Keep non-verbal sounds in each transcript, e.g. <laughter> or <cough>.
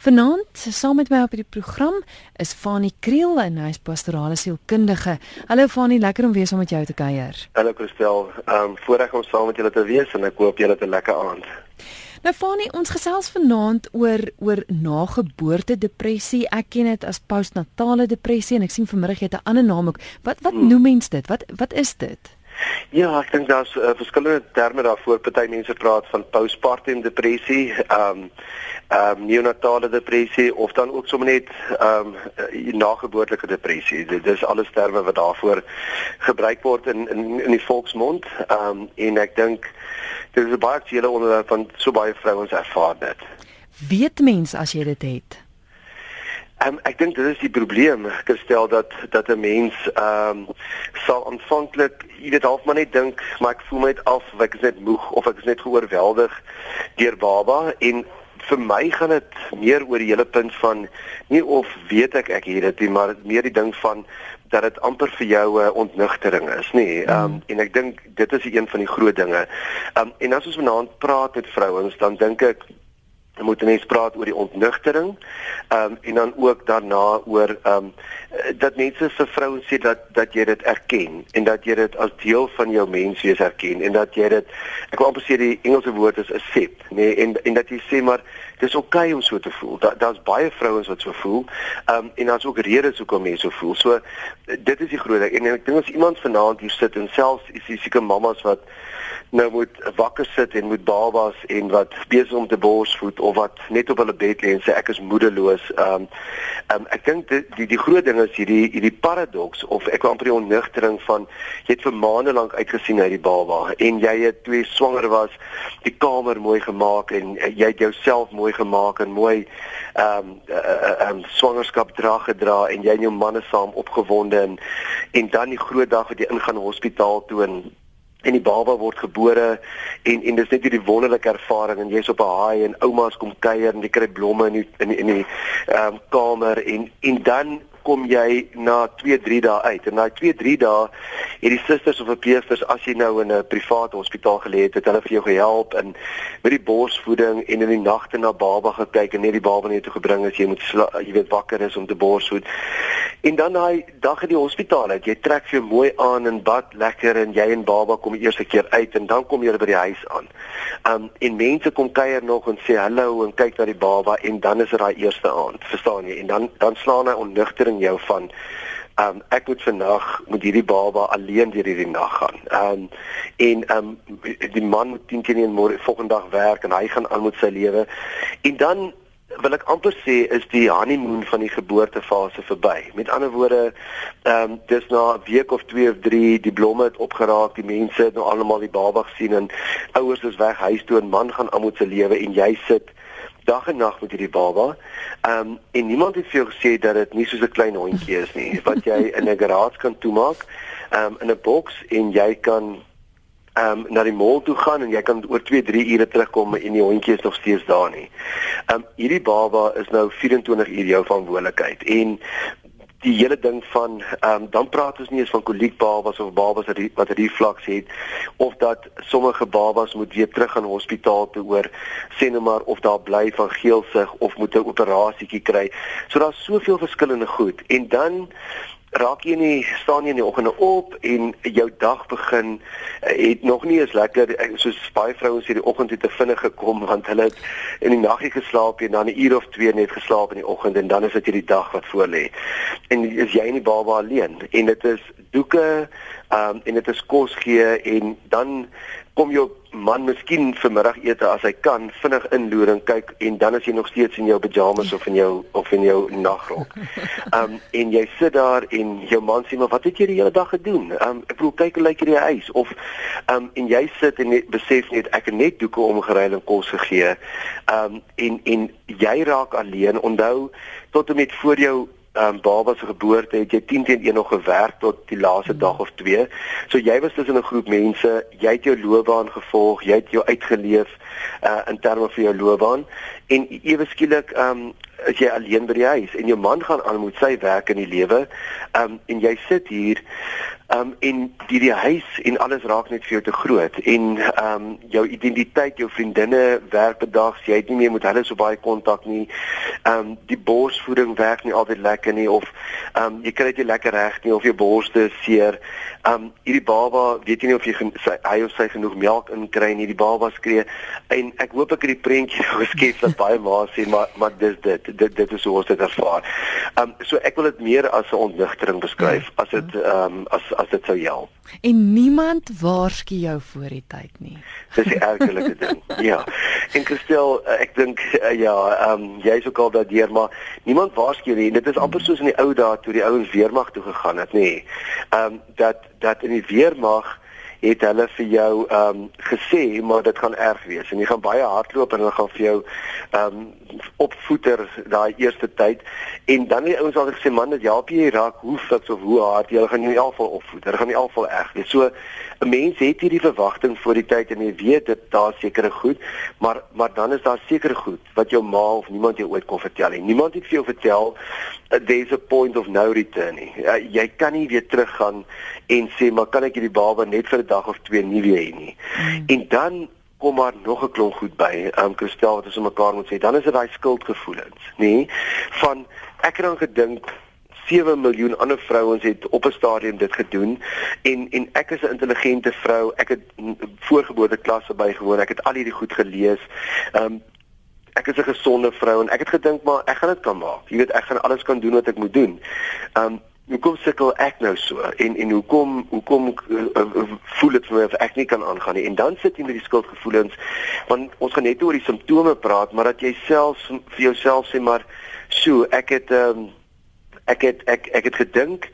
Vanaand saam met my op die program is Fanie Kriel en hy is pastorale sielkundige. Hallo Fanie, lekker om weer saam met jou te kuier. Hallo Christel, ehm um, voorreg om saam met julle te wees en ek hoop julle het 'n lekker aand. Nou Fanie, ons gesels vanaand oor oor nageboorte depressie. Ek ken dit as postnatale depressie en ek sien vanmiddag jy het 'n ander naam ook. Wat wat hmm. noem mens dit? Wat wat is dit? Ja, ek dink daar's uh, verskillende terme daarvoor. Party mense praat van postpartum depressie. Ehm um, ehm um, neonatale depressie of dan ook sommer net ehm um, nageboortelike depressie. Dit is alles terme wat daarvoor gebruik word in in in die volksmond. Ehm um, en ek dink dit is 'n baie aktuele onderwerp van so baie vrouens ervaar dit. Weet mens as jy dit het? Um, ek dink dit is die probleem gestel dat dat 'n mens ehm um, sal aanvanklik jy weet half maar net dink maar ek voel net af ek is net moeg of ek is net geoorweldig deur baba en vir my gaan dit meer oor die hele punt van nie of weet ek ek het dit nie, maar meer die ding van dat dit amper vir jou 'n uh, ontnugtering is, nê. Ehm um, en ek dink dit is een van die groot dinge. Ehm um, en as ons vanaand praat met vrouens, dan dink ek Dan moet mense praat oor die ontnugtering. Ehm um, en dan ook daarna oor ehm um, dat mense vir vrouens sê dat dat jy dit erken en dat jy dit as deel van jou menswees erken en dat jy dit ek wil amper sê die Engelse woord is accept, nê, nee, en en dat jy sê maar dis oukei okay om so te voel. Daar daar's baie vrouens wat so voel. Ehm um, en daar's ook redes hoekom mense so voel. So dit is die groot ding. En ek dink as iemand vanaand hier sit en selfs is die seker mammas wat nou moet wakker sit en moet babas en wat besig om te borsvoed of wat net op hulle bed lê en sê ek is moedeloos. Ehm um, um, ek dink die, die die groot ding is hierdie hierdie paradoks of ek wil amper die onnugtering van jy het vir maande lank uitgesien uit die baba en jy het toe swanger was die kamer mooi gemaak en uh, jy het jouself mooi gemaak en mooi ehm um, uh, um, swangerskap dra gedra en jy en jou manne saam opgewonde en en dan die groot dag wat jy ingaan hospitaal toe en en die baba word gebore en en dis net hierdie wonderlike ervaring en jy's op 'n haai en ouma's kom kuier en jy kry blomme in die, in die, in die um, kamer en en dan kom jy na 2 3 dae uit. En na 2 3 dae het die susters of verpleegsters as jy nou in 'n private hospitaal gelê het het hulle vir jou gehelp in met die borsvoeding en in die nagte na baba gekyk en net die baba net toe gebring as jy moet jy weet wakker is om te borsvoed en dan daai dag in die hospitaal uit jy trek jou mooi aan en bad lekker en jy en baba kom die eerste keer uit en dan kom jy by die huis aan um, en mense kom kuier nog en sê hallo en kyk na die baba en dan is dit daai eerste aand verstaan jy en dan dan slaan hy onnugter in jou van um, ek moet vandag met hierdie baba alleen deur hierdie nag gaan. Um, en um, die man moet 10 keer in môre volgende dag werk en hy gaan aan met sy lewe. En dan wil ek amper sê is die honeymoon van die geboortefase verby. Met ander woorde, ehm um, dis na 'n week of 2 of 3 die blomme het opgeraak, die mense het nou almal die baba gesien en ouers is weg huis toe en man gaan aan met sy lewe en jy sit dag en nag met hierdie baba. Ehm um, en niemand het vir jou gesê dat dit nie soos 'n klein hondjie is nie wat jy in <laughs> 'n garage kan toemaak, ehm um, in 'n boks en jy kan ehm um, na die mall toe gaan en jy kan oor 2, 3 ure terugkom en die hondjie is nog steeds daar nie. Ehm um, hierdie baba is nou 24 uur jou verantwoordelikheid en die hele ding van ehm um, dan praat ons nie eens van koliekbabas of babas wat wat reflux het of dat sommige babas moet weer terug aan hospitaal toe oor sê nou maar of daar bly van geelsig of moet 'n operasietjie kry. So daar's soveel verskillende goed en dan raak jy nie staan jy in die oggende op en jou dag begin uh, het nog nie eens lekker eh, soos baie vrouens hierdie oggend het te vinnig gekom want hulle het in die naggie geslaap en dan 'n uur of twee net geslaap in die oggend en dan is dit hierdie dag wat voor lê. En is jy en die baba alleen en dit is doeke um, en dit is kos gee en dan kom jou man miskien vanmiddagete as hy kan vinnig inloer en kyk en dan is jy nog steeds in jou pyjamas of in jou of in jou nagrok. Um <laughs> en jy sit daar en jou man sê maar wat het jy die hele dag gedoen? Um ek bedoel kyk hoe lyk hierdie huis of um en jy sit en net besef net ek het net doeke omgeruil en kos gegee. Um en en jy raak alleen. Onthou tot en met voor jou ehm um, baba se geboorte het jy 10 teen 1 nog gewerk tot die laaste dag of 2. So jy was tussen 'n groep mense, jy het jou loopbaan gevolg, jy het jou uitgeleef uh in terme van jou loopbaan en ewe skielik ehm um, is jy alleen by die huis en jou man gaan aan met sy werk in die lewe. Ehm um, en jy sit hier Um en die die huis en alles raak net vir jou te groot en um jou identiteit, jou vriendinne werk bedags, jy het nie meer met hulle so baie kontak nie. Um die borsvoeding werk nie altyd lekker nie of um jy kry dit nie lekker reg nie of jou borste is seer. Um hierdie baba, weet jy nie of jy sy, hy of sy genoeg melk inkry nie. Die baba skree en ek hoop ek het die prentjie <laughs> geskep dat baie ma sê maar maar dis dit dit dit is hoe ons dit ervaar. Um so ek wil dit meer as 'n ontnigtering beskryf ja. as dit um as as dit sou help. En niemand waarsku jou voor die tyd nie. <laughs> Dis die ergelike ding. Ja. En Christel, eh, ek dink uh, ja, ehm um, jy's ook al daardeur, maar niemand waarsku nie. Dit is amper soos in die ou dae toe die ouens weermag toe gegaan het, nê. Ehm um, dat dat in die weermag het hulle vir jou ehm um, gesê maar dit gaan erg wees en jy gaan baie hardloop en hulle gaan vir jou ehm um, opvoeter daai eerste tyd. En dan die ouens het gesê man dit help jy raak hoe fiks of hoe hard jy gaan in elk geval opvoeder gaan in elk geval erg wees. So 'n mens het hierdie verwagting voor die tyd en jy weet dit daar sekere goed maar maar dan is daar sekere goed wat jou ma of niemand jou ooit kon vertel nie. Niemand het vir jou vertel uh, there's a point of no return nie. Uh, jy kan nie weer teruggaan en sê maar kan ek hierdie baba net vir 'n dag of twee nie weer hê nie. Mm. en dan kom maar nog 'n klomp goed by. Ehm um, Christel wat ons om mekaar moet sê, dan is dit daai skuldgevoelens, nê? Van ek het dan gedink 7 miljoen ander vrouens het op 'n stadium dit gedoen en en ek is 'n intelligente vrou. Ek het voorgeboorte klasse bygewoon. Ek het al hierdie goed gelees. Ehm um, ek is 'n gesonde vrou en ek het gedink maar ek gaan dit kan maak. Jy weet ek gaan alles kan doen wat ek moet doen. Ehm um, hoekom sukkel ek nou so? En en hoekom hoekom uh, uh, voel dit vir my of ek nie kan aangaan nie? En dan sit jy met die skuldgevoelens want ons gaan net oor die simptome praat maar dat jy self vir jouself sê maar so ek het um, ek het ek ek het gedink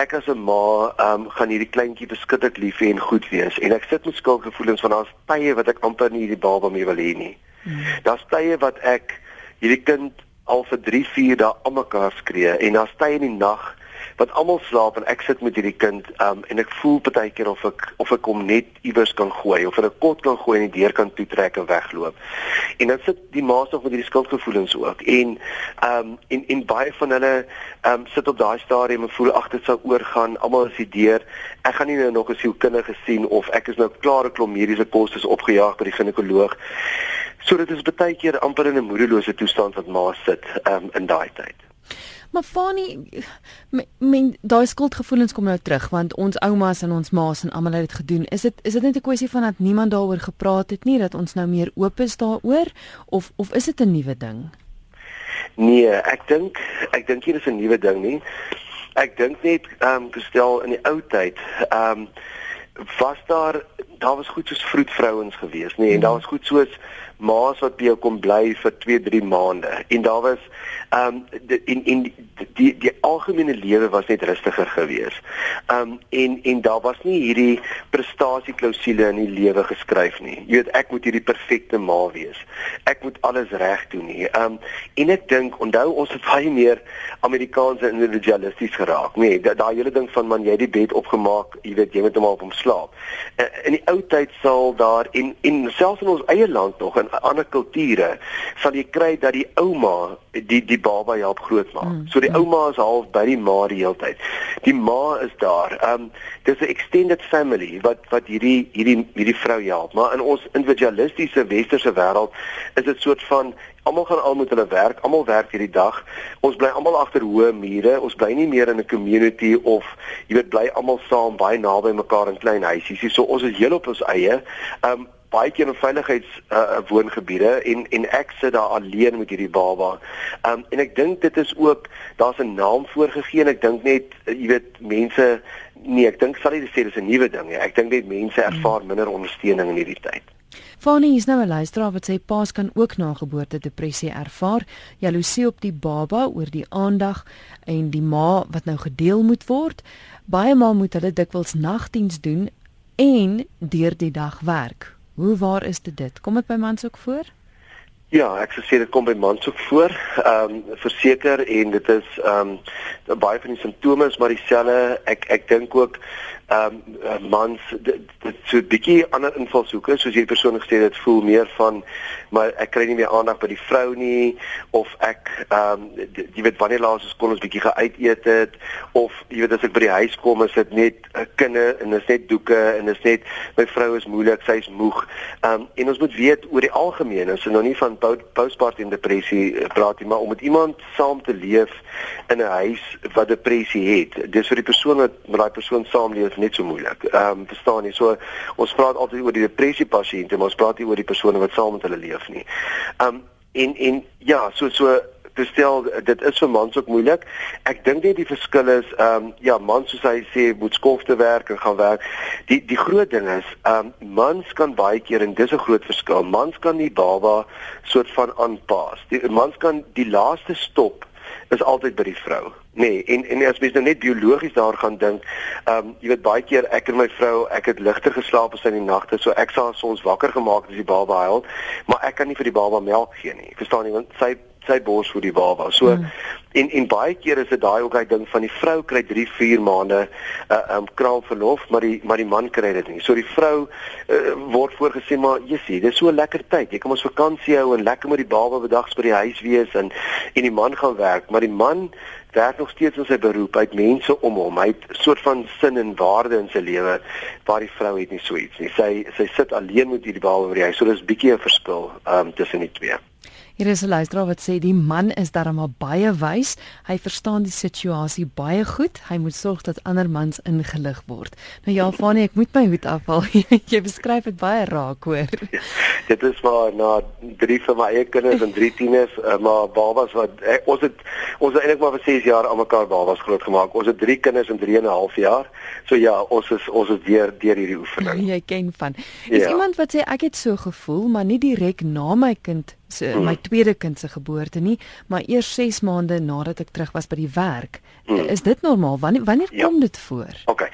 ek as 'n ma um, gaan hierdie kleintjie beskiklik lief hê en goed wees. En ek sit met skuldgevoelens van daar's tye wat ek amper nie hierdie baba meer wil hê nie. Hmm. daar's tye wat ek hierdie kind al vir 3 4 dae almekaar skree en daar's tye in die nag wat almal slaap en ek sit met hierdie kind um, en ek voel baie keer of ek of ek hom net iewers kan gooi of in 'n kot kan gooi en die deur kan toetrek en wegloop. En dan sit die ma's nog met hierdie skuldgevoelens ook en ehm um, en en baie van hulle ehm um, sit op daai stadium en voel ag dit sou oorgaan, almal is die deur. Ek gaan nie nou nog 'n sielkundige sien of ek is nou klaar 'n klomp mediese kostes opgejaag by die ginekoloog. So dit is baie keer amper in 'n moedelose toestand wat ma sit um, in daai tyd. Maar Fani, men daai skuldgevoelens kom nou terug want ons oumas en ons ma's en almal het dit gedoen. Is dit is dit net 'n kwessie van dat niemand daaroor gepraat het nie dat ons nou meer oop is daaroor of of is dit 'n nuwe ding? Nee, ek dink ek dink hier is 'n nuwe ding nie. Ek dink net ehm um, gestel in die ou tyd, ehm um, was daar daar was goed soos vroedvrouens gewees, nê, nee, en daar was goed soos ma's wat by jou kom bly vir 2, 3 maande. En daar was ehm um, in in die die, die algemene lewe was net rustiger gewees. Ehm um, en en daar was nie hierdie prestasieklausule in die lewe geskryf nie. Jy weet ek moet hierdie perfekte ma wees. Ek moet alles reg doen nie. Ehm um, en ek dink onthou ons het baie meer Amerikaanse individualisties geraak. Nee, daai da hele ding van man jy die bed opgemaak, jy weet jy moet hom op hom slaap. Uh, in die ou tyd sal daar en en selfs in ons eie land nog ander kulture sal jy kry dat die ouma die die baba help grootmaak. Mm. So die ouma is half by die ma die hele tyd. Die ma is daar. Um dis 'n extended family wat wat hierdie hierdie hierdie vrou help. Maar in ons individualistiese westerse wêreld is dit soort van almal gaan al met hulle werk, almal werk hierdie dag. Ons bly almal agter hoë mure. Ons bly nie meer in 'n community of jy weet bly almal saam baie naby mekaar in klein huisies. So ons is heel op ons eie. Um baie keer in veiligheids uh, woongebiede en en ek sit daar alleen met hierdie baba. Um en ek dink dit is ook daar's 'n naam voorgegee en ek dink net uh, jy weet mense nee, ek dink sal jy sê dis 'n nuwe ding. Ja. Ek dink net mense ervaar minder ondersteuning in hierdie tyd. Fanny is nou 'n luisteraar wat sê paas kan ook na geboorte depressie ervaar, jaloesie op die baba oor die aandag en die ma wat nou gedeel moet word. Baie ma moet hulle dikwels nagdiens doen en deur die dag werk. Hoe waar is dit dit? Kom dit by mans ook voor? Ja, ek sou sê dit kom by mans ook voor. Ehm um, verseker en dit is ehm um, baie van die simptome is maar dieselfde. Ek ek dink ook ehm um, mans dit, dit so 'n bietjie ander invalshoeke soos hierdie persoon gesê dit voel meer van maar ek kry nie meer aandag by die vrou nie of ek ehm um, jy weet wanneer laas ons kon ons bietjie geuit eet het of jy weet as ek by die huis kom is dit net uh, kinde en is net doeke en is net my vrou is moeilik, sy's moeg. Ehm um, en ons moet weet oor die algemeen, ons is nou nie van postpartum depressie eh, praat nie, maar om met iemand saam te leef in 'n huis wat depressie het. Dis vir die persoon wat met daai persoon saamleef net so moeilik. Ehm um, verstaan jy? So ons praat altyd oor die depressie pasiënte, maar ons praat nie oor die persone wat saam met hulle leef nie. Ehm um, en en ja, so so te stel dit is vir mans ook moeilik. Ek dink net die verskil is ehm um, ja, mans soos hy sê moet skof te werk en gaan werk. Die die groot ding is ehm um, mans kan baie keer en dis 'n groot verskil. Mans kan die baba soort van aanpas. Die mans kan die laaste stop is altyd by die vrou. Nee, en en as mens nou net biologies daar gaan dink, ehm um, jy weet baie keer ek en my vrou, ek het ligter geslaap as in die nagte, so ek sal soms wakker gemaak as die baba huil, maar ek kan nie vir die baba melk gee nie. Verstaan jy? Want sy sy bors vir die baba. So mm. en en baie kere is dit daai ook hy ding van die vrou kry 3, 4 maande 'n uh, um kraalverlof, maar die maar die man kry dit nie. So die vrou uh, word voorgesê maar jessie, dis so 'n lekker tyd. Jy kan ons vakansie hou en lekker met die baba bedags by die huis wees en en die man gaan werk, maar die man werk nog steeds in sy beroep. Hy het mense om hom. Hy het soort van sin en waarde in sy lewe waar die vrou het nie so iets nie. Sy sy sit alleen met hierdie baba by die huis. So dis bietjie 'n verskil um tussen die twee. Hier is 'n luisteraar wat sê die man is darmal baie wys. Hy verstaan die situasie baie goed. Hy moet sorg dat ander mans ingelig word. Nou ja, Fanie, ek moet my hoed afhaal. <laughs> Jy beskryf dit baie raak, hoor. <laughs> Dit is maar na drie van my eie kinders en drie tieners, eh, maar babas wat ek, ons het ons het eintlik maar vir 6 jaar aan mekaar babas grootgemaak. Ons het drie kinders in 3 en 'n half jaar. So ja, ons is ons is deur deur hierdie oefening. <laughs> Jy ken van. Is ja. iemand wat sê ek het so gevoel, maar nie direk na my kind se mm. my tweede kind se geboorte nie, maar eers 6 maande nadat ek terug was by die werk. Mm. Is dit normaal? Wanneer wanneer ja. kom dit voor? OK.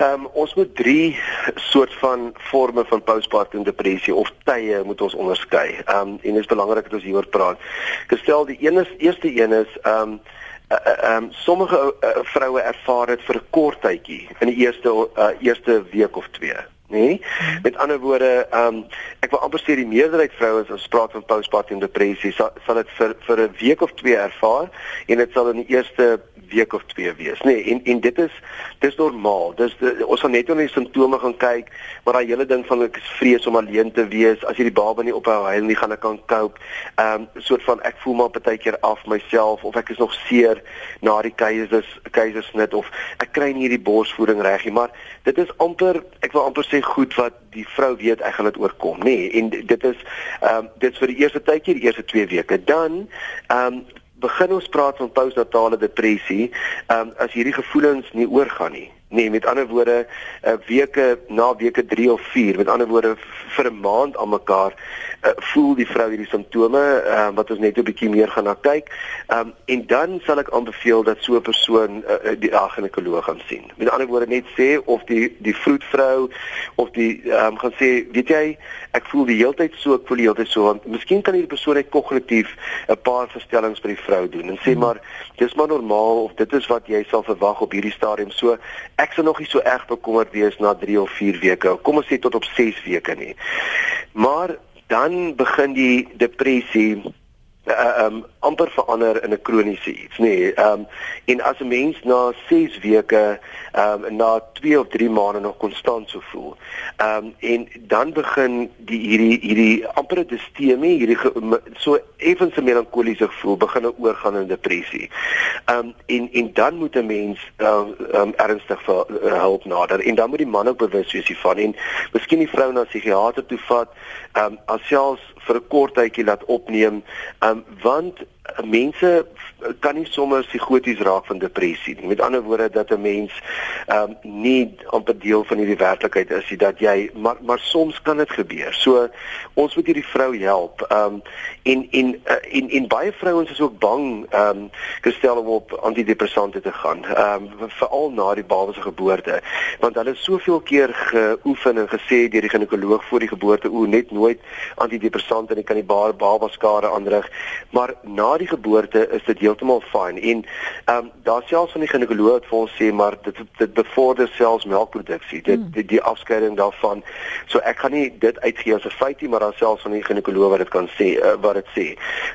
Ehm um, ons moet drie soort van forme van postpartum depressie of tye moet ons onderskei. Ehm um, en dit is belangrik dat ons hieroor praat. Gestel die een is eerste een is ehm um, ehm uh, um, sommige uh, vroue ervaar dit vir 'n kort tydjie in die eerste uh, eerste week of twee nê? Nee? Met ander woorde, ehm um, ek wil amper sê die meerderheid vrouens as praat van postpartum depressie sal sal dit vir vir 'n week of twee ervaar en dit sal in die eerste week of twee wees, nê? Nee, en en dit is dis normaal. Dis de, ons gaan net na die simptome gaan kyk, maar daai hele ding van ek is vrees om alleen te wees, as jy die baba nie ophou huil nie, gaan ek kan cope. Ehm um, soort van ek voel maar baie keer af myself of ek is nog seer na die keisers keisersnit of ek kry nie hierdie borsvoeding reg nie, maar dit is amper ek wil amper sê goed wat die vrou weet ek gaan dit oorkom, nê? Nee, en dit is ehm um, dit is vir die eerste tydjie, die eerste 2 weke. Dan ehm um, begin ons praat van postnatale depressie, ehm um, as hierdie gevoelens nie oorgaan nie. Nee, met ander woorde, uh, weke na weke 3 of 4, met ander woorde vir 'n maand aan mekaar, uh, voel die vrou hierdie simptome, uh, wat ons net 'n bietjie meer gaan na kyk. Ehm um, en dan sal ek aanbeveel dat so 'n persoon uh, die ginekoloog gaan sien. Met ander woorde net sê of die die vroedvrou of die ehm um, gaan sê, weet jy, ek voel die hele tyd so, ek voel die hele tyd so, want miskien kan hierdie persoon net kognitief 'n paar verstellings by die vrou doen en sê hmm. maar dis maar normaal of dit is wat jy sal verwag op hierdie stadium. So ek sal nog nie so erg bekommerd wees na 3 of 4 weke. Kom ons sê tot op 6 weke nie. Maar dan begin die depressie uh, um amper verander in 'n kroniese iets, nê. Nee, um en as 'n mens na 6 weke um na 2 of 3 maande nog konstant so voel. Um en dan begin die hierdie hierdie amper distemie, hierdie so effens 'n melankoliese gevoel begin oorgaan in depressie. Um en en dan moet 'n mens um, um ernstig vir uh, hulp nader en dan moet die man ook bewus wees hiervan en miskien die vrou na 'n psigiatër toe vat, um alselfs vir 'n kort tydjie laat opneem, um want mense kan nie sommer psigoties raak van depressie nie. Met ander woorde dat 'n mens ehm um, nie amper deel van hierdie werklikheid is, dat jy maar maar soms kan dit gebeur. So ons moet hierdie vrou help. Ehm um, en en uh, en en baie vrouens is ook bang ehm um, gestel om op antidepressante te gaan. Ehm um, veral na die baba se geboorte, want hulle is soveel keer geoefen en gesê deur die ginekoloog voor die geboorte o, net nooit antidepressante en jy kan die baba skade aanrig. Maar na die geboorte is dit heeltemal fyn en ehm um, daar selfs van die ginekoloog het vir ons sê maar dit dit bevorder selfs melkproduksie dit hmm. die, die afskeiding daarvan so ek gaan nie dit uitgee as 'n feit nie maar daar selfs van die ginekoloog wat dit kan sê uh, wat dit sê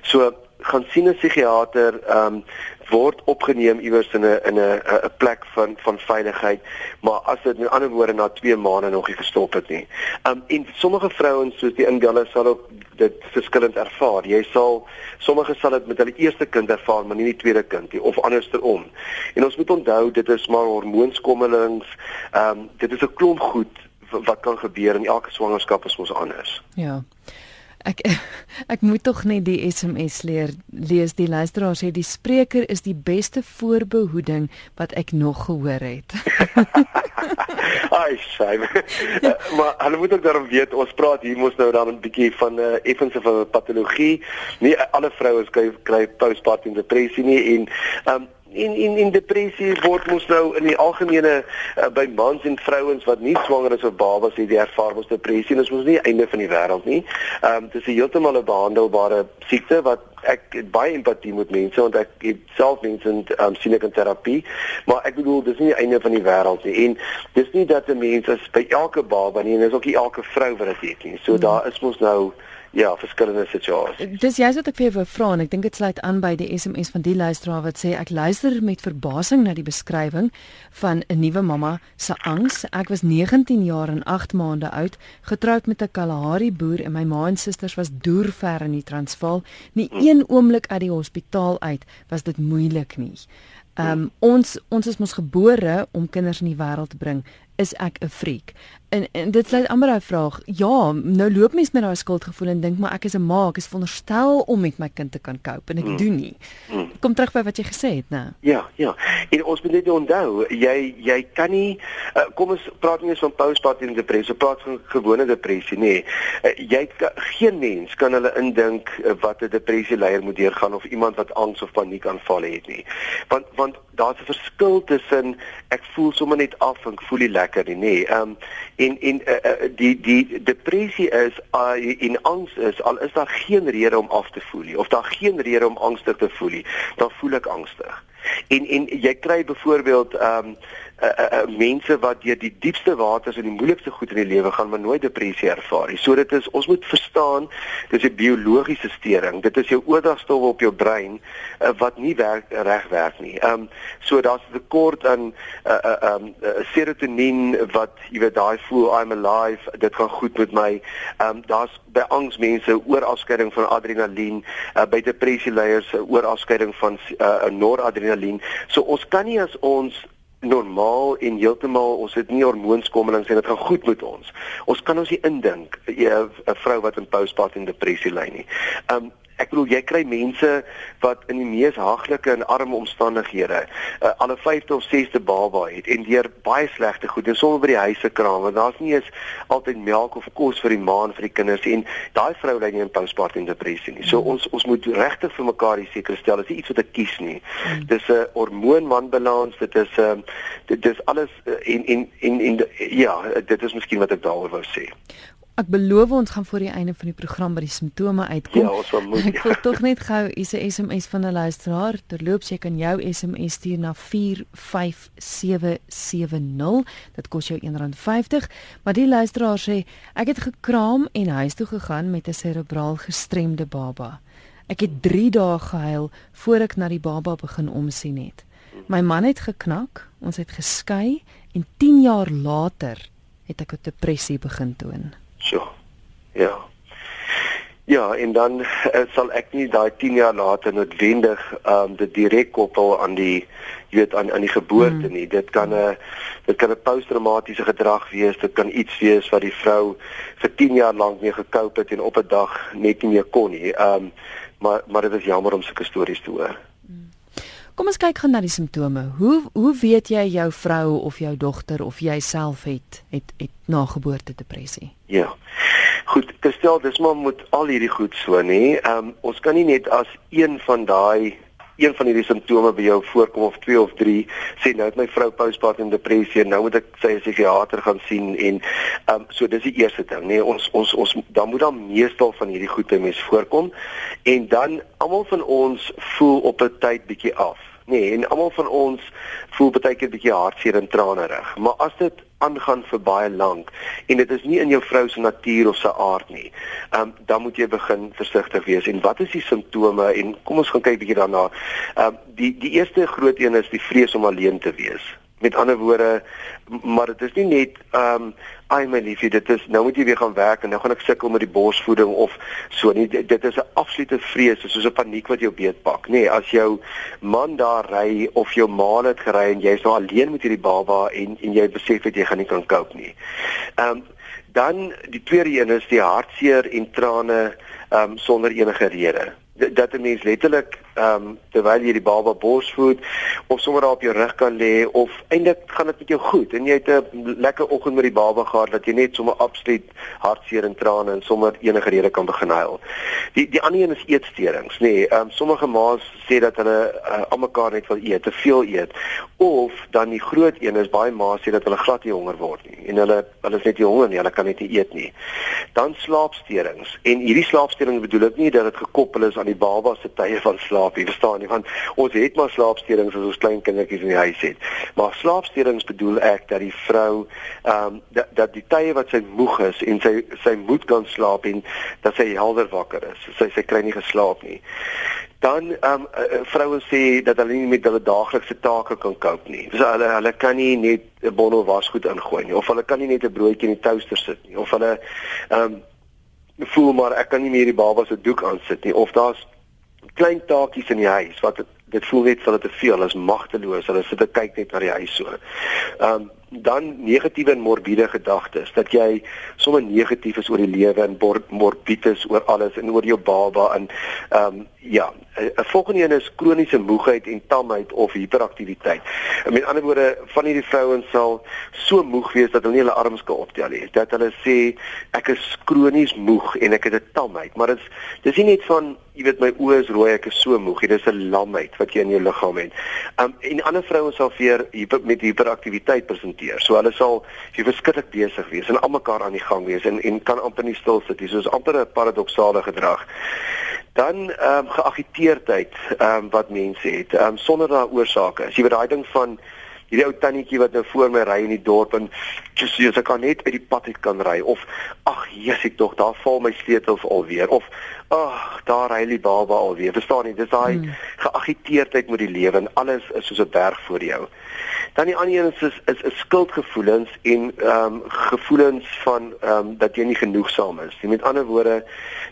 so gaan sien 'n psigiater ehm um, word opgeneem iewers in 'n in 'n 'n plek van van veiligheid maar as dit in ander woorde na 2 maande nog nie gestop het nie. Um en sommige vrouens soos die Ingella sal ook dit verskillend ervaar. Jy sal sommige sal dit met hulle eerste kind ervaar maar nie die tweede kind nie of andersom. En ons moet onthou dit is maar hormoonskommelings. Um dit is 'n klomp goed wat kan gebeur in elke swangerskap is ons anders. Ja. Ek <laughs> ek moet tog net die SMS leer lees. Die luisteraar sê die spreker is die beste voorbehoeding wat ek nog gehoor het. <laughs> Ai, sy. Ja. <laughs> maar hulle moet ook daarom weet ons praat hier mos nou dan 'n bietjie van 'n uh, eh, effense van patologie. Nie alle vroue kry kry postpartum depressie nie en um, in in in depressie word mos nou in die algemene uh, by mans en vrouens wat nie swanger is of babas het die ervaar mos depressie en dit is mos nie einde van die wêreld nie. Ehm um, dis heeltemal 'n behandelbare siekte wat ek baie empatie met mense want ek het self mense in um, sien ek in terapie maar ek bedoel dis nie die einde van die wêreld nie en dis nie dat 'n mens as by elke baba nie en dis ook nie elke vrou wat dit het nie. So mm. daar is mos nou ja, verskillende situasies. Dis jy's wat ek vir jou wou vra en ek dink dit sluit aan by die SMS van die luisteraar wat sê ek luister met verbasing na die beskrywing van 'n nuwe mamma se angs. Ek was 19 jaar en 8 maande oud, getroud met 'n Kalahari boer en my ma en susters was deur ver in die Transvaal. Nie hm. een oomblik uit die hospitaal uit was dit moeilik nie. Ehm um, ons ons is mos gebore om kinders in die wêreld te bring is ek 'n freak. En, en dit sluit amper daai vraag. Ja, nou loop mens met daai skuldgevoel en dink maar ek is 'n ma, ek is veronderstel om met my kind te kan cope en ek mm. doen nie. Mm. Kom terug by wat jy gesê het, né? Ja, ja. En ons moet net onthou, jy jy kan nie uh, kom ons praat nie eens van postpartum depressie, praat van gewone depressie, nê. Nee. Uh, jy kan, geen mens kan hulle indink uh, wat 'n depressie leier moet deurgaan of iemand wat angs of paniekaanvalle het nie. Want want daar's 'n verskil tussen ek voel sommer net af en ek voel nie lekker nie, nê. Nee. Ehm um, en en uh, uh, die die depressie is uh, en angs is al is daar geen rede om af te voel nie of daar geen rede om angstig te voel nie, dan voel ek angstig. En en jy kry byvoorbeeld ehm um, uh, uh, mense wat deur die diepste waters en die moeilikste goed in die lewe gaan maar nooit depressie ervaar nie. So dit is ons moet verstaan dis 'n biologiese steuring. Dit is jou oordragstowwe op jou brein uh, wat nie werk reg werk nie. Ehm um, so daar's 'n tekort aan uh, uh, um, serotonien wat jy weet daai voel I'm alive, dit gaan goed met my. Ehm um, daar's by angs mense oorafskeiding van adrenalien, uh, by depressie leiers oorafskeiding van uh, noradrenalien. So ons kan nie as ons normaal en heeltemal ons het nie hormoonskommelings en dit gaan goed met ons. Ons kan ons nie indink 'n vrou wat in postpartum depressie ly nie. Um Ek bedoel jy kry mense wat in die mees haglike en arme omstandighede uh, al 'n 5de of 6de baba het en deur baie slegte goed en sommer by die huise kraam want daar's nie eens altyd melk of kos vir die ma en vir die kinders en daai vrou lê nie in postpartum depressie nie. So mm. ons ons moet regtig vir mekaar die seker stel dis iets wat ek kies nie. Mm. Dis 'n hormoonmanbalans, dit is 'n uh, dit dis alles uh, en en en en ja, dit is miskien wat ek daaroor wou sê. Ek beloof ons gaan voor die einde van die program by die simptome uitkom. Ja, ons moet. Ek wil tog net gou 'n SMS van 'n luisteraar. Terloops, jy kan jou SMS stuur na 45770. Dit kos jou R1.50, maar die luisteraar sê ek het gekraam en huis toe gegaan met 'n serebraal gestremde baba. Ek het 3 dae gehuil voor ek na die baba begin omsien het. My man het geknak, ons het geskei en 10 jaar later het ek 'n depressie begin toon. So. Ja. Ja, en dan uh, sal ek nie daai 10 jaar later noodwendig ehm um, dit direk koppel aan die jy weet aan aan die geboorte mm. nie. Dit kan 'n dit kan 'n posttraumatiese gedrag wees. Dit kan iets wees wat die vrou vir 10 jaar lank mee gekoop het en op 'n dag net nie meer kon nie. Ehm um, maar maar dit is jammer om sulke stories te hoor. Kom ons kyk gou na die simptome. Hoe hoe weet jy jou vrou of jou dogter of jy self het het het nageboorte depressie? Ja. Goed, gestel dis maar met al hierdie goed so nê. Ehm um, ons kan nie net as een van daai een van hierdie simptome by jou voorkom of twee of drie sê nou het my vrou postpartum depressie en nou moet ek sy psigiater gaan sien en ehm um, so dis die eerste ding nee ons ons ons dan moet dan meestal van hierdie goed by mens voorkom en dan almal van ons voel op 'n tyd bietjie af nee en almal van ons voel baie keer bietjie hartseer en tranerig maar as dit aangaan vir baie lank en dit is nie in jou vrou se natuur of se aard nie. Ehm um, dan moet jy begin versigtig wees. En wat is die simptome en kom ons gaan kyk bietjie daarna. Ehm um, die die eerste groot een is die vrees om alleen te wees. Met ander woorde, maar dit is nie net ehm um, ai my liefie, dit is nou moet jy weer gaan werk en nou gaan ek sukkel met die borsvoeding of so nie. Dit, dit is 'n absolute vrees, soos 'n paniek wat jou beetpak, nê. Nee, as jou man daar ry of jou ma het gery en jy's nou alleen met hierdie baba en en jy besef dat jy gaan nie kan cope nie. Ehm um, dan die tweede een is die hartseer en trane ehm um, sonder enige rede dat 'n mens letterlik ehm um, terwyl jy die baba borsvoed of sommer daar op jou rug kan lê of eintlik gaan dit met jou goed en jy het 'n lekker oggend met die baba gehad dat jy net sommer absoluut hartseer en trane en sommer enige rede kan begin huil. Die die ander een is eetsteurings, nê. Nee, ehm um, sommige ma's sê dat hulle uh, almekaar net wil eet, te veel eet of dan die groot een is baie ma's sê dat hulle glad nie honger word nie en hulle hulle is net nie honger nie, hulle kan net nie eet nie. Dan slaapsteurings en hierdie slaapsteurings bedoel ek nie dat dit gekoppel is aan die baba se tye van slaap, jy verstaan nie, want ons het maar slaapsteurings as ons klein kindertjies in die huis het. Maar slaapsteurings bedoel ek dat die vrou ehm um, dat, dat die tye wat sy moeg is en sy sy moet kan slaap en dat sy helder wakker is. Sy sy kry nie geslaap nie. Dan ehm um, uh, vroue sê dat hulle nie met hulle daaglikse take kan cope nie. Dis hulle hulle kan nie net 'n bottel wasgoed ingooi nie of hulle kan nie net 'n broodjie in die toaster sit nie of hulle ehm um, voel maar ek kan nie meer die baba se doek aansit nie. Of daar's klein taakies in die huis wat dit, voel net vir hulle te veel, hulle is magteloos, hulle sit en kyk net na die huis so. Ehm um, dan negatiewe en morbiede gedagtes dat jy sommer negatief is oor die lewe en morbid is oor alles en oor jou baba en ehm um, ja, 'n volgende een is kroniese moegheid en tamheid of hiperaktiwiteit. Met ander woorde, van hierdie vrouens sal so moeg wees dat hulle nie hulle arms kan optel nie. Dat hulle sê ek is kronies moeg en ek het 'n tamheid, maar dit is dis nie net van jy weet my oë is rooi, ek is so moeg, dit is 'n lamheid wat jy in jou liggaam het. Um en ander vrouens sal weer hyper, met hiperaktiwiteit presenteer. So hulle sal jy verskriklik besig wees en almekaar aan die gang wees en en kan amper nie stil sit nie. So is amper 'n paradoksale gedrag dan ehm um, geagiteerdheid ehm um, wat mense het ehm um, sonder daai oorsake. As jy weet daai ding van hierdie ou tannetjie wat nou voor my ry in die dorp en just jy kan net uit die pad uit kan ry of ag Jesus ek tog daar val my sleutels alweer of ag daar ry die baba alweer. Verstaan jy? Dis daai hmm. geagiteerdheid met die lewe en alles is soos 'n berg voor jou. Dan die ander een is is, is, is skuldgevoelens en ehm um, gevoelens van ehm um, dat jy nie genoegsaam is. Met ander woorde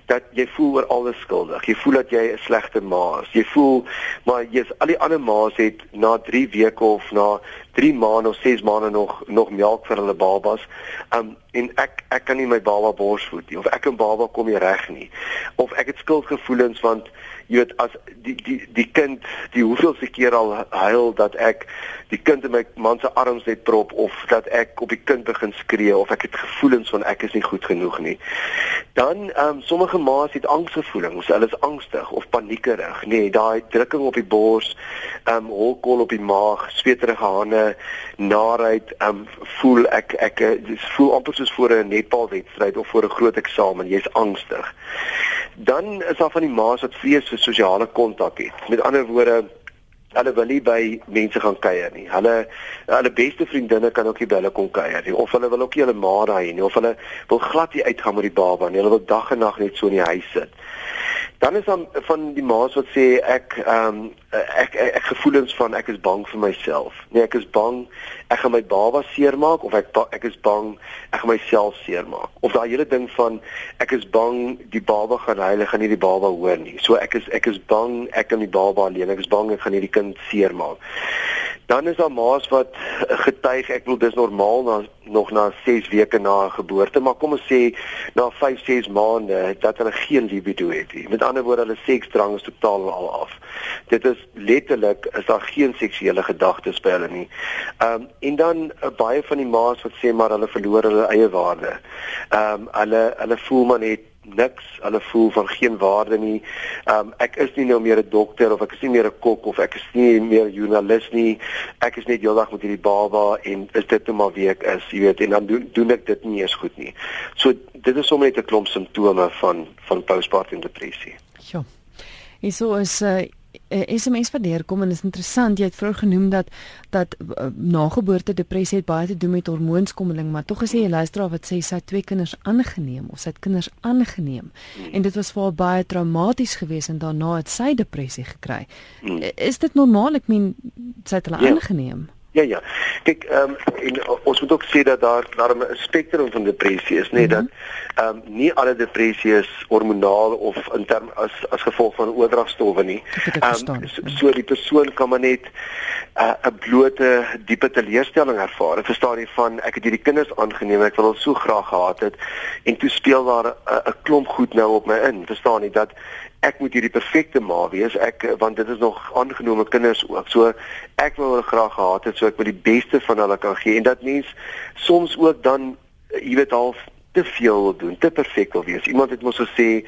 dat jy voel oor alles skuldig. Jy voel dat jy 'n slegte ma is. Jy voel maar jy's al die ander ma's het na 3 weke of na 3 maande of 6 maande nog nog melk vir hulle babas. Um en ek ek kan nie my baba borsvoed nie of ek en baba kom nie reg nie. Of ek het skuldgevoelens want jy weet as die die die kind die hoeveelste keer al huil dat ek die kind in my man se arms net prop of dat ek op die kind begin skree of ek het gevoelens van ek is nie goed genoeg nie. Dan ehm um, sommige ma's het angsgevoelens, hulle is angstig of paniekerig, nê, nee, daai drukking op die bors, ehm um, holkol op die maag, sweterige hande, naarheid, ehm um, voel ek ek dis voel amper soos voor 'n netbalwedstryd of voor 'n groot eksamen, jy's angstig. Dan is daar van die ma's wat vrees vir sosiale kontak het. Met ander woorde, hulle wil nie by mense gaan kuier nie. Hulle hulle beste vriendinne kan ook nie by hulle kom kuier nie of hulle wil ook nie hulle ma daai nie of hulle wil glad nie uitgaan met die baba nie. Hulle wil dag en nag net so in die huis sit. Dan is dan van die ma's wat sê ek ehm um, ek, ek ek gevoelens van ek is bang vir myself. Nee, ek is bang ek gaan my baba seermaak of ek ek is bang ek gaan myself seermaak. Of daai hele ding van ek is bang die baba gaan huil, gaan nie die baba hoor nie. So ek is ek is bang ek kan die baba alleen, ek is bang ek gaan hierdie kind seermaak. Dan is daar ma's wat getuig, ek bedoel dis normaal na nog na 6 weke na geboorte, maar kom ons sê na 5, 6 maande dat hulle geen libido het nie. Met ander woorde, hulle seksdrang is totaal al af. Dit is letterlik is daar geen seksuele gedagtes by hulle nie. Ehm um, en dan uh, baie van die ma's wat sê maar hulle verloor hulle eie waarde. Ehm um, hulle hulle voel maar net niks, hulle voel van geen waarde nie. Um, ek is nie nou meer 'n dokter of ek is nie meer 'n kok of ek is nie meer joernalis nie. Ek is net heeldag met hierdie baba en is dit net maar wie ek is, jy weet, en dan doen doen ek dit nie eens goed nie. So dit is sommer net 'n klomp simptome van van postpartum depressie. Ja. Hierso is 'n uh, eh, SMS wat deurkom en is interessant jy het vroeër genoem dat dat uh, nageboorte depressie het baie te doen met hormoonskommeling maar tog is jy 'n luisteraar wat sê sy het twee kinders aangeneem of sy het kinders aangeneem mm. en dit was vir haar baie traumaties geweest en daarna het sy depressie gekry. Mm. Is dit normaal ek meen sy het hulle ja. aangeneem? Ja ja. Kyk, ehm um, ons moet ook sê dat daar daar 'n spektrum van depressie is, nee, mm -hmm. dat ehm um, nie alle depressie is hormonaal of in term as as gevolg van oordragstowwe nie. Ehm um, so, so die persoon kan maar net uh, 'n uh, blote diepe teleurstelling ervaar. Ek verstaan nie van ek het hierdie kinders aangeneem, ek wil hulle so graag gehad het en toe speel daar 'n uh, klomp goed nou op my in. Verstaan nie dat ek moet hierdie perfekte ma wees. Ek want dit is nog aangenome kinders ook. So ek wil hulle graag gehad het so ek wil die beste van hulle kan gee. En dat mens soms ook dan jy weet half te veel wil doen te perfek wil wees. Iemand het mos gesê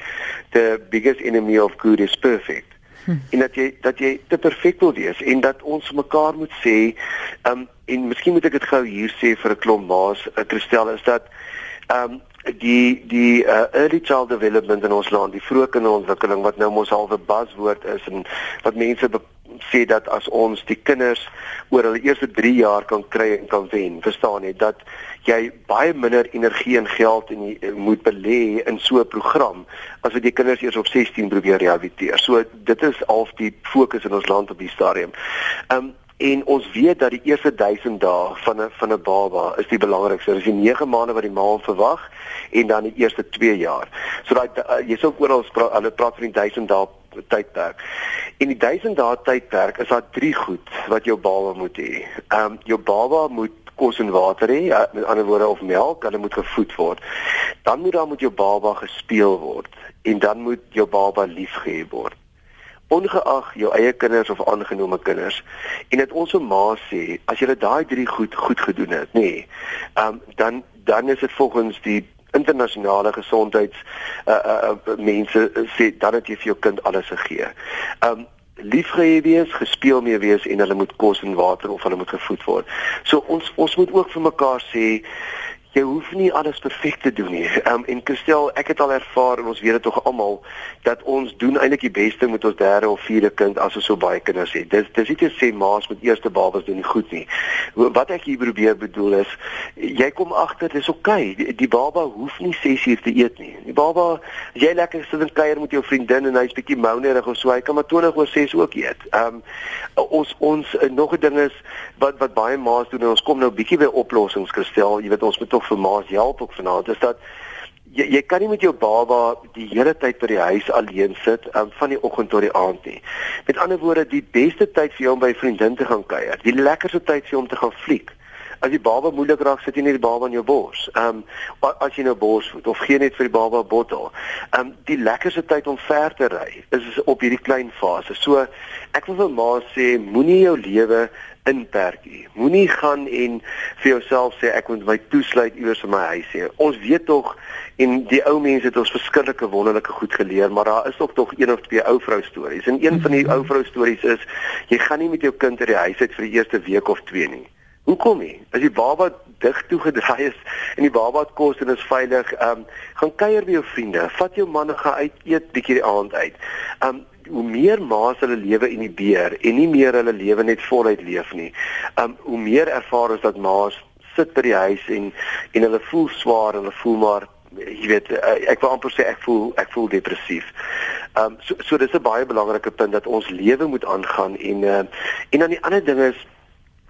the biggest enemy of good is perfect. Hm. en dat jy dat jy te perfek wil wees en dat ons mekaar moet sê um, en miskien moet ek dit gou hier sê vir 'n klomp ma's uh, Christel is dat um, die die uh, early child development in ons land, die vroeë kinderontwikkeling wat nou mos half 'n buzzword is en wat mense sê dat as ons die kinders oor hulle eerste 3 jaar kan kry en kan wen, verstaan jy dat jy baie minder energie en geld in die, moet belê in so 'n program as wat jy kinders eers op 16 probeer rehabiliteer. So dit is al die fokus in ons land op die stadium. Um En ons weet dat die eerste 1000 dae van 'n van 'n baba is die belangrikste. Dit is die 9 maande wat die ma verwag en dan die eerste 2 jaar. So daai uh, jy sou oral hulle praat van die 1000 dae tydperk. En die 1000 dae tydperk is daar drie goed wat jou baba moet hê. Ehm um, jou baba moet kos en water hê, ja, met ander woorde of melk, hulle moet gevoed word. Dan moet daar met jou baba gespeel word en dan moet jou baba liefgehê word ongeag jou eie kinders of aangenome kinders en dit ons se ma sê as jy daai drie goed goed gedoen het nê nee, um, dan dan is dit volgens die internasionale gesondheids uh, uh, uh, mense sê dan het jy vir jou kind alles gegee. Um liefgehê wees, gespeel mee wees en hulle moet kos en water of hulle moet gevoed word. So ons ons moet ook vir mekaar sê jy hoef nie alles perfek te doen nie. Ehm um, en Christel, ek het al ervaar en ons weet dit tog almal dat ons doen eintlik die beste met ons derde of vierde kind as ons so baie kinders het. Dis dis nie te sê ma's met eerste babas doen nie goed nie. Wat ek hier probeer bedoel is jy kom agter dis oké. Okay. Die, die baba hoef nie 6 uur te eet nie. Die baba as jy lekker sit en kuier met jou vriendin en hy's bietjie mounerig of so, hy kan maar 20 oor 6 ook eet. Ehm um, ons ons uh, nog 'n ding is wat wat baie ma's doen en ons kom nou bietjie by oplossings Christel. Jy weet ons moet tog vir ma's help ook vanaand is dat jy jy kan nie met jou baba die hele tyd by die huis alleen sit um, van die oggend tot die aand nie. Met ander woorde, die beste tyd vir jou om by vriendin te gaan kuier, die lekkerste tyd vir jou om te gaan fliek. As die baba moeilik raak, sit jy net die baba in jou bors. Ehm um, as jy nou borsvoed of gee net vir die baba 'n bottel. Ehm um, die lekkerste tyd om ver te ry is op hierdie klein fase. So ek wil vir ma sê, moenie jou lewe inperk nie. Moenie gaan en vir jouself sê ek moet my toesluit iewers in my huis hê. Ons weet tog en die ou mense het ons verskillike wonderlike goed geleer, maar daar is ook tog een of twee ou vrou stories. En een van die ou vrou stories is jy gaan nie met jou kind uit die huis uit vir die eerste week of twee nie. Hoekom nie? As die baba dig toe gedraai is en die baba het kos en is veilig, ehm um, gaan kuier by jou vriende, vat jou man en gaan uit eet bietjie die aand uit. Ehm um, hoe meer ma's hulle lewe in die beer en nie meer hulle lewe net voluit leef nie. Um hoe meer ervaar ons dat ma's sit by die huis en en hulle voel swaar, hulle voel maar jy weet eh, ek wil amper sê ek voel ek voel depressief. Um so so dis 'n baie belangrike punt dat ons lewe moet aangaan en uh, en dan die ander ding is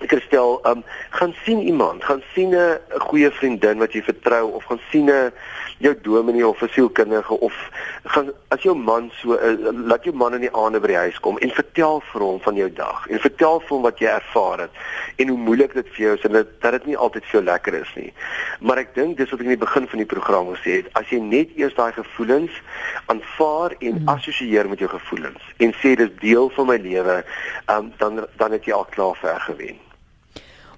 ek stel um gaan sien iemand, gaan sien 'n goeie vriendin wat jy vertrou of gaan sien 'n jou dominee of 'n sielkundige of gaan as jou man so uh, laat jou man in die aande by die huis kom en vertel vir hom van jou dag en vertel vir hom wat jy ervaar het en hoe moeilik dit vir jou is en dat, dat dit nie altyd vir jou lekker is nie. Maar ek dink dis wat ek in die begin van die program gesê het, as jy net eers daai gevoelens aanvaar en mm. assosieer met jou gevoelens en sê dis deel van my lewe, um, dan dan het jy al klaar ver gewen.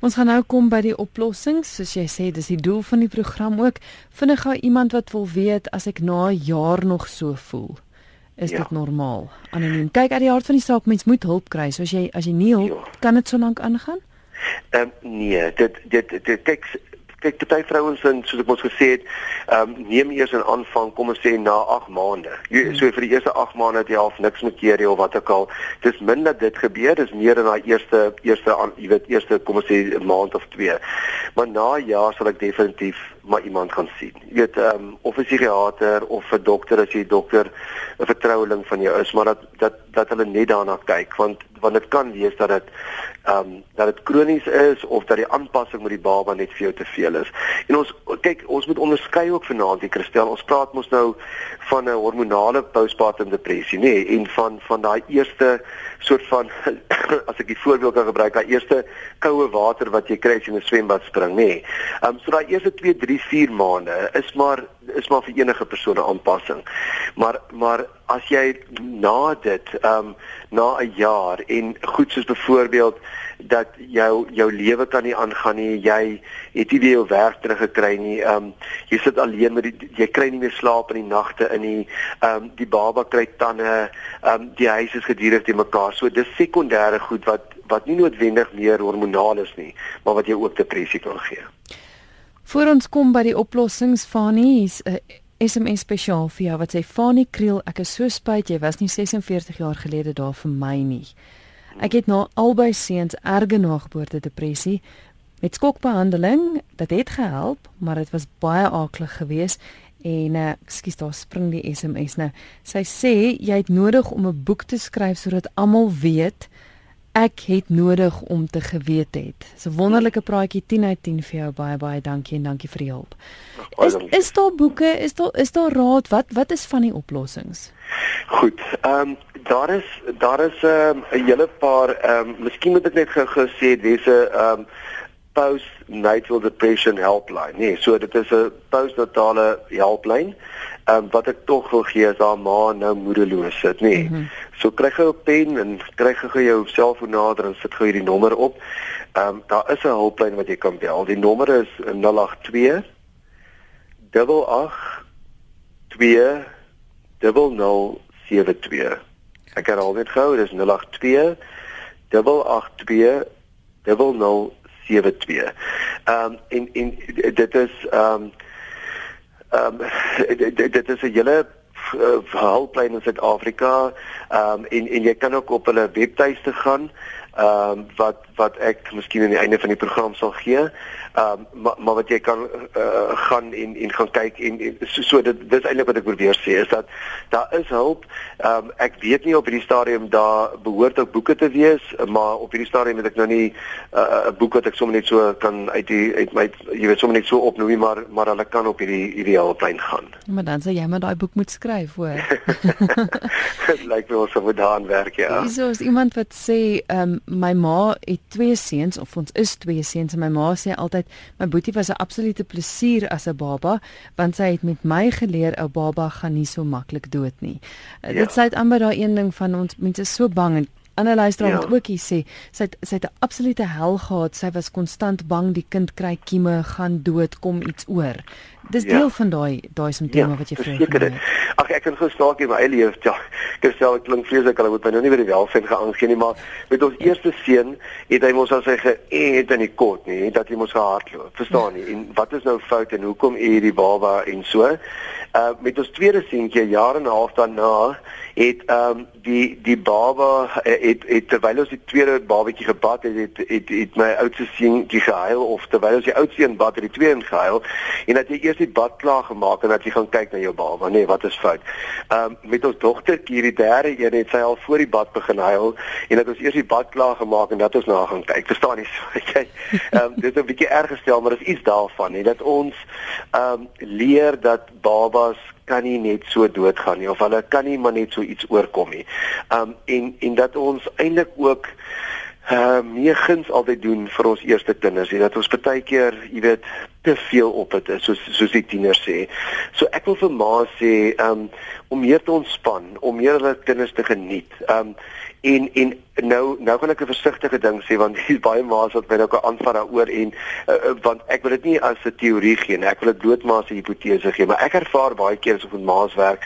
Ons gaan nou kom by die oplossings, soos jy sê, dis die doel van die program ook. Vinnig gou iemand wat wil weet as ek na 'n jaar nog so voel. Is ja. dit normaal? Anoniem. Kyk uit die hart van die saak, mens moet hulp kry. So as jy as jy nie hulp, ja. kan dit so lank aangaan? Ehm um, nee, dit dit dit kyk kyk party vrouens en soos ek ons gesê het, ehm um, neem eers 'n aanvang, kom ons sê na 8 maande. Jy hmm. so vir die eerste 8 maande het jy half niks met keer of wat ook al. Dis min dat dit gebeur, dis meer in daai eerste eerste jy weet eerste kom ons sê maand of 2. Maar na 'n jaar sal ek definitief maar iemand gaan sien. Jy weet ehm um, of 'n psigiater of 'n dokter as jy dokter 'n vertroueling van jou is, maar dat dat dat hulle net daarna kyk want want dit kan wees dat dit ehm um, dat dit kronies is of dat die aanpassing met die baba net vir jou te veel is. En ons kyk, ons moet onderskei ook vanaand die kristel. Ons praat mos nou van 'n hormonale postpartum depressie, nê, nee, en van van daai eerste soort van <coughs> as ek die voorbeeld kan gebruik, daai eerste koue water wat jy kry as jy in 'n swembad spring, nê. Nee. Ehm um, so daai eerste 2, 3, 4 maande is maar is maar vir enige persoon 'n aanpassing. Maar maar as jy na dit ehm um, na 'n jaar en goed soos byvoorbeeld dat jou jou lewe kan nie aangaan nie. Jy het nie weer jou werk teruggekry nie. Ehm um, jy sit alleen met die jy kry nie meer slaap in die nagte in nie. Ehm um, die baba kry tande. Ehm um, die huis is gedurig te mekaar. So dis sekondêre goed wat wat nie noodwendig meer hormonaal is nie, maar wat jou ook depressie kan gee. Voor ons kom by die oplossings van nie is 'n SMS spesiaal vir jou wat sê Fanie Kriel, ek is so spyt jy was nie 46 jaar gelede daar vir my nie. Ek het na albei seuns erge nageboorte depressie met skokbehandeling. Dit het gehelp, maar dit was baie aaklig geweest en uh, ekskuus daar spring die SMS nou. Sy sê jy het nodig om 'n boek te skryf sodat almal weet ek het nodig om te geweet het. So wonderlike praatjie 10 uit 10 vir jou baie baie dankie en dankie vir die hulp. Is is daar boeke, is daar is daar raad wat wat is van die oplossings? Goed. Ehm um, daar is daar is ehm, 'n um, hele paar ehm um, miskien moet ek net gou gesê dis 'n ehm um, postnatal depression helpline. Nee, so dit is 'n postnatale helpline. Ehm um, wat ek tog wil gee as haar ma nou moedeloos sit, nee. Mm -hmm. So kry gou 'n pen en kry gou jou selfoon nader en sit gou hierdie nommer op. Ehm um, daar is 'n hulplyn wat jy kan bel. Die nommer is 082 88 2 0072. Ek herhaal dit gou, dit is 082 88 2 0072. Ehm um, en en dit is ehm um, ehm <laughs> um, dit is 'n hele hulplyn in Suid-Afrika. Ehm um, en en jy kan ook op hulle webtuiste gaan ehm um, wat wat ek miskien aan die einde van die program sal gee. Ehm um, maar maar wat jy kan uh, gaan en en gaan kyk en, en so, so dit dis eintlik wat ek probeer sê is dat daar is hulp. Ehm um, ek weet nie op hierdie stadium daar behoort ook boeke te wees, maar op hierdie stadium het ek nou nie uh, 'n uh, boek wat ek sommer net so kan uit die uit my jy weet sommer net so opnoem nie, maar maar hulle kan op hierdie hierdie hulplyn gaan. Maar dan sê jy maar daai boek moet skryf hoor. <laughs> Dit lyk vir ons dit daaraan werk ja. Dis so iemand wat sê ehm um, my ma het twee seuns of ons is twee seuns en my ma sê altyd my boetie was 'n absolute plesier as 'n baba want sy het met my geleer 'n baba gaan nie so maklik dood nie. Ja. Dit sluit aan by daai een ding van ons mense so bang en ander luisteraar ja. wat ook hier sê sy het, sy het 'n absolute hel gehad. Sy was konstant bang die kind kry kieme, gaan dood, kom iets oor. Dis ja. deel van daai daai simptome ja, wat jy vrees. Ag ek kan gestaan in my eie lewe. Ja, ek sê ek klink vreeslik, hulle moet my nou nie weer die welsin geaangee nie, maar met ons ja. eerste seun het hy mos al sy geëet in die kot, nie, dat hy mos gehardloop. Verstaan nie. Ja. En wat is nou fout en hoekom eet die baba en so? Uh met ons tweede seentjie jare en 'n half daarna het ehm um, die die baba uh, het, het terwyl ons die tweede babatjie gebad het, het het het my oudste seentjie gehuil of terwyl ons die oudste een bad het die tweede een gehuil en dat jy eers die bad klaar gemaak en dat jy gaan kyk na jou baba. Nee, wat is fout? Ehm um, met ons dogtertjie hierdie derde een het sy al voor die bad begin huil en dat ons eers die bad klaar gemaak en dat ons na gaan kyk. Verstaan jy? <laughs> Jy ehm um, dit is 'n bietjie erg gestel, maar dit is iets daarvan, hè, dat ons ehm um, leer dat babas kan nie net so doodgaan nie of hulle kan nie maar net so iets oorkom nie. Um en en dat ons eintlik ook uh meer guns altyd doen vir ons eerste kinders, jy dat ons baie keer, jy weet, te veel op dit is soos soos die tieners sê. So ek wil vir ma sê um om meer te ontspan, om meer hulle kinders te geniet. Um en en nou nou gaan ek 'n versigtige ding sê want <laughs> hier's baie ma's wat my nou kan aanvat daaroor en uh, want ek wil dit nie as 'n teorie gee nie. Ek wil dit doodmaas 'n hipotese gee maar ek ervaar baie keer as ek met ma's werk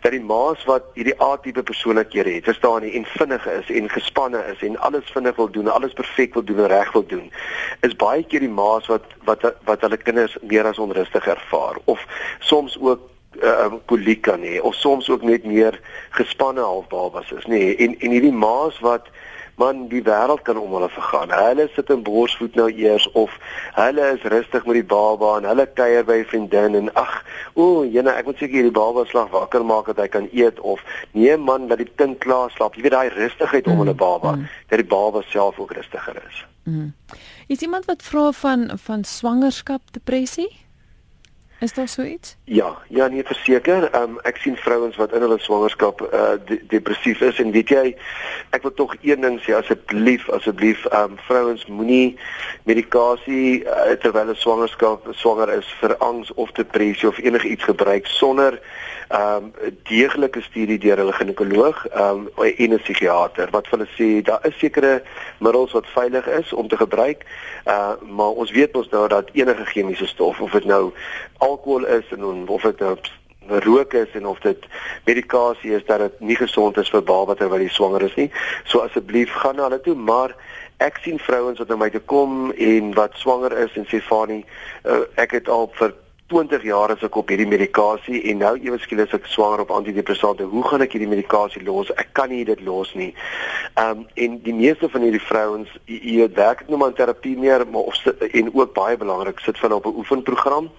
dat die ma's wat hierdie A-tipe persoonlikhede het verstaan nie en vinnig is en gespanne is en alles vinnig wil doen alles perfek wil doen en reg wil doen is baie keer die ma's wat wat wat hulle kinders meer as onrustig ervaar. Of soms ook uh, koliek kan hê of soms ook net meer gespanne halfbabas is nê nee. en en hierdie ma's wat man die wêreld kan om hulle vergaan. Hulle sit in borsvoet nou eers of hulle is rustig met die baba en hulle kuier by 'n vriendin en ag, o, jene, ek moet seker hierdie baba slag wakker maak dat hy kan eet of nee man, dat die kind klaar slaap. Jy weet daai rustigheid om mm, hulle baba, mm. dat die baba self ook rustiger is. Mm. Is iemand wat vra van van swangerskap depressie? Is daar so iets? Ja, ja, nee verseker. Ehm um, ek sien vrouens wat in hulle swangerskap uh de depressief is en weet jy, ek wil tog een ding sê asseblief, asseblief ehm um, vrouens moenie medikasie uh, terwyl hulle swangerskap swanger is vir angs of depressie of enigiets gebruik sonder ehm um, deeglike studie deur hulle ginekoloog ehm um, en 'n psigiater wat hulle sê daar is sekere middels wat veilig is om te gebruik. Uh maar ons weet ons nou dat enige chemiese stof of dit nou alkohol is en of dit nou rook is en of dit medikasie is dat dit nie gesond is vir baba terwyl hy swanger is nie. So asseblief gaan na hulle toe, maar ek sien vrouens wat na my toe kom en wat swanger is en sê Fani, uh, ek het al vir 20 jaar as ek op hierdie medikasie en nou ewe skielik as ek swanger op antidepressante, hoe gaan ek hierdie medikasie los? Ek kan nie dit los nie. Ehm um, en die meeste van hierdie vrouens, jy werk nou maar in terapie meer, maar of en ook baie belangrik, sit hulle op 'n oefenprogram.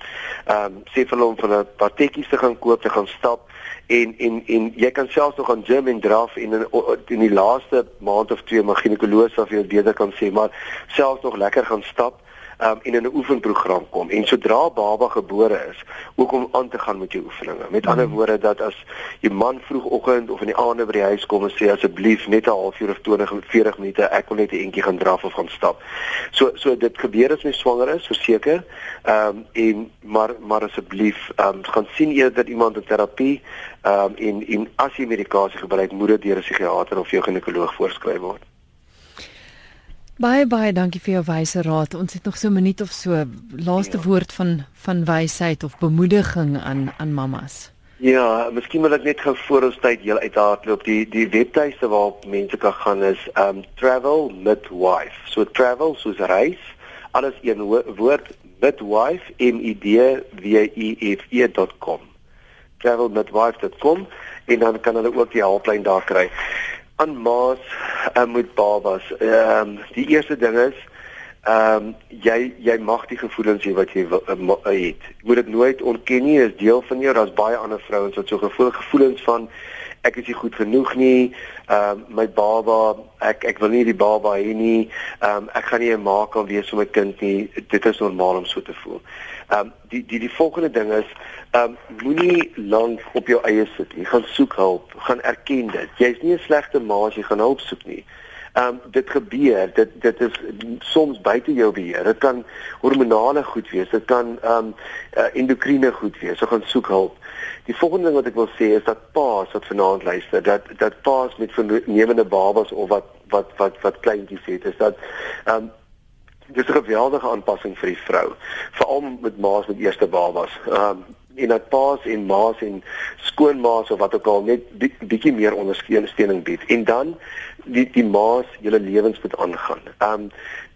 Ehm um, sê vir hulle om van 'n paar tekkies te gaan koop, te gaan stap en en en jy kan selfs nog aan gym en draf en in, in die laaste maand of twee mag ginekoloog of jy beter kan sê, maar selfs nog lekker gaan stap um, en in 'n oefenprogram kom en sodra baba gebore is, ook om aan te gaan met jou oefeninge. Met ander mhm. woorde dat as jou man vroegoggend of in die aande by die huis kom en sê asseblief net 'n halfuur of 20 of 40 minute, ek wil net 'n entjie gaan draf of gaan stap. So so dit gebeur as jy swanger is, verseker. Ehm um, en maar maar asseblief ehm um, gaan sien eerder iemand in terapie ehm um, en en as jy medikasie gebruik, moet dit deur 'n psigiater of jou ginekoloog voorskryf word. Baie baie dankie vir jou wyse raad. Ons het nog so 'n minuut of so laaste ja. woord van van wysheid of bemoediging aan aan mammas. Ja, miskien wil ek net gou voor ons tyd heel uithardloop. Die die webtuiste waarop mense kan gaan is um travel midwife. So travel soos reis, alles een woord midwife m i d w i f e.com. travelmidwife.com en dan kan hulle ook die hulplyn daar kry aan ma's uh, met babas. Ehm um, die eerste ding is ehm um, jy jy mag die gevoelens hê wat jy wil, uh, het. Jy moet dit nooit ontken nie, is deel van jou. Daar's baie ander vrouens wat so gevoel gevoelens van ek is nie goed genoeg nie. Ehm uh, my baba, ek ek wil nie die baba hê nie. Ehm um, ek gaan nie 'n ma kan wees vir my kind nie. Dit is normaal om so te voel. Ehm um, die die die volgende ding is ehm um, moenie lank op jou eie sit nie. Gaan soek hulp, gaan erken dit. Jy's nie 'n slegte ma as jy gaan hulp soek nie. Ehm um, dit gebeur, dit dit is soms buite jou beheer. Dit kan hormonale goed wees, dit kan ehm um, uh, endokriene goed wees. So gaan soek hulp. Die volgende ding wat ek wil sê is dat paas wat vanaand luister, dat dat paas met vernemende babas of wat wat wat wat kleintjies het, is dat ehm um, dis 'n geweldige aanpassing vir die vrou, veral met ma's met eerste babas. Ehm um, en dat paas en maas en skoonmaas of wat ook al net bietjie meer ondersteuning bied en dan die die maas julle lewens moet aangaan. Um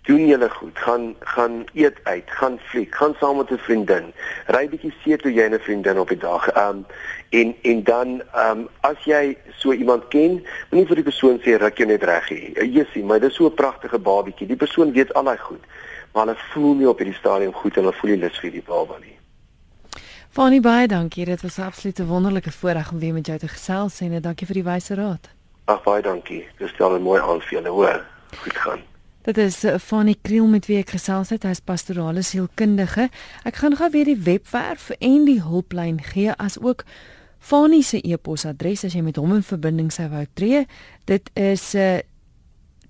doen julle goed, gaan gaan eet uit, gaan fliek, gaan saam met 'n vriendin. Ry bietjie see toe jy 'n vriendin op die dag. Um en en dan um as jy so iemand ken, moenie vir die persoon sê ruk jou net reg hier. Jessie, maar dis so 'n pragtige babietjie. Die persoon weet al daai goed, maar hulle voel nie op hierdie stadium goed en hulle voel nie lus vir die baba nie. Fanny baie dankie. Dit was 'n absolute wonderlike voorreg om weer met jou te gesels en dankie vir die wyse raad. Ag baie dankie. Dis stel 'n mooi aan vir julle, hoor. Goed gaan. Dit is uh, Fanny Kriel met wie ek gesels het. Hy is pastorale sielkundige. Ek gaan gou weer die webwerf en die hulplyn gee as ook Fanny se e-posadres as jy met hom in verbinding sou wou tree. Dit is 'n uh, eh,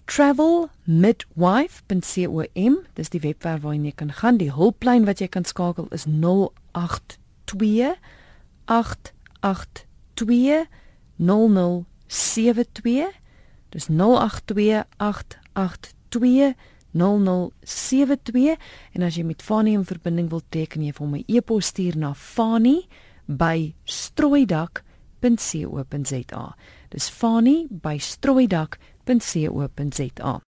travelmidwife.com. Dis die webwerf waar jy kan gaan. Die hulplyn wat jy kan skakel is 08 0828820072 dis 0828820072 en as jy met Fani in verbinding wil teken jy vir hom 'n e-pos stuur na fani@strooidak.co.za dis fani@strooidak.co.za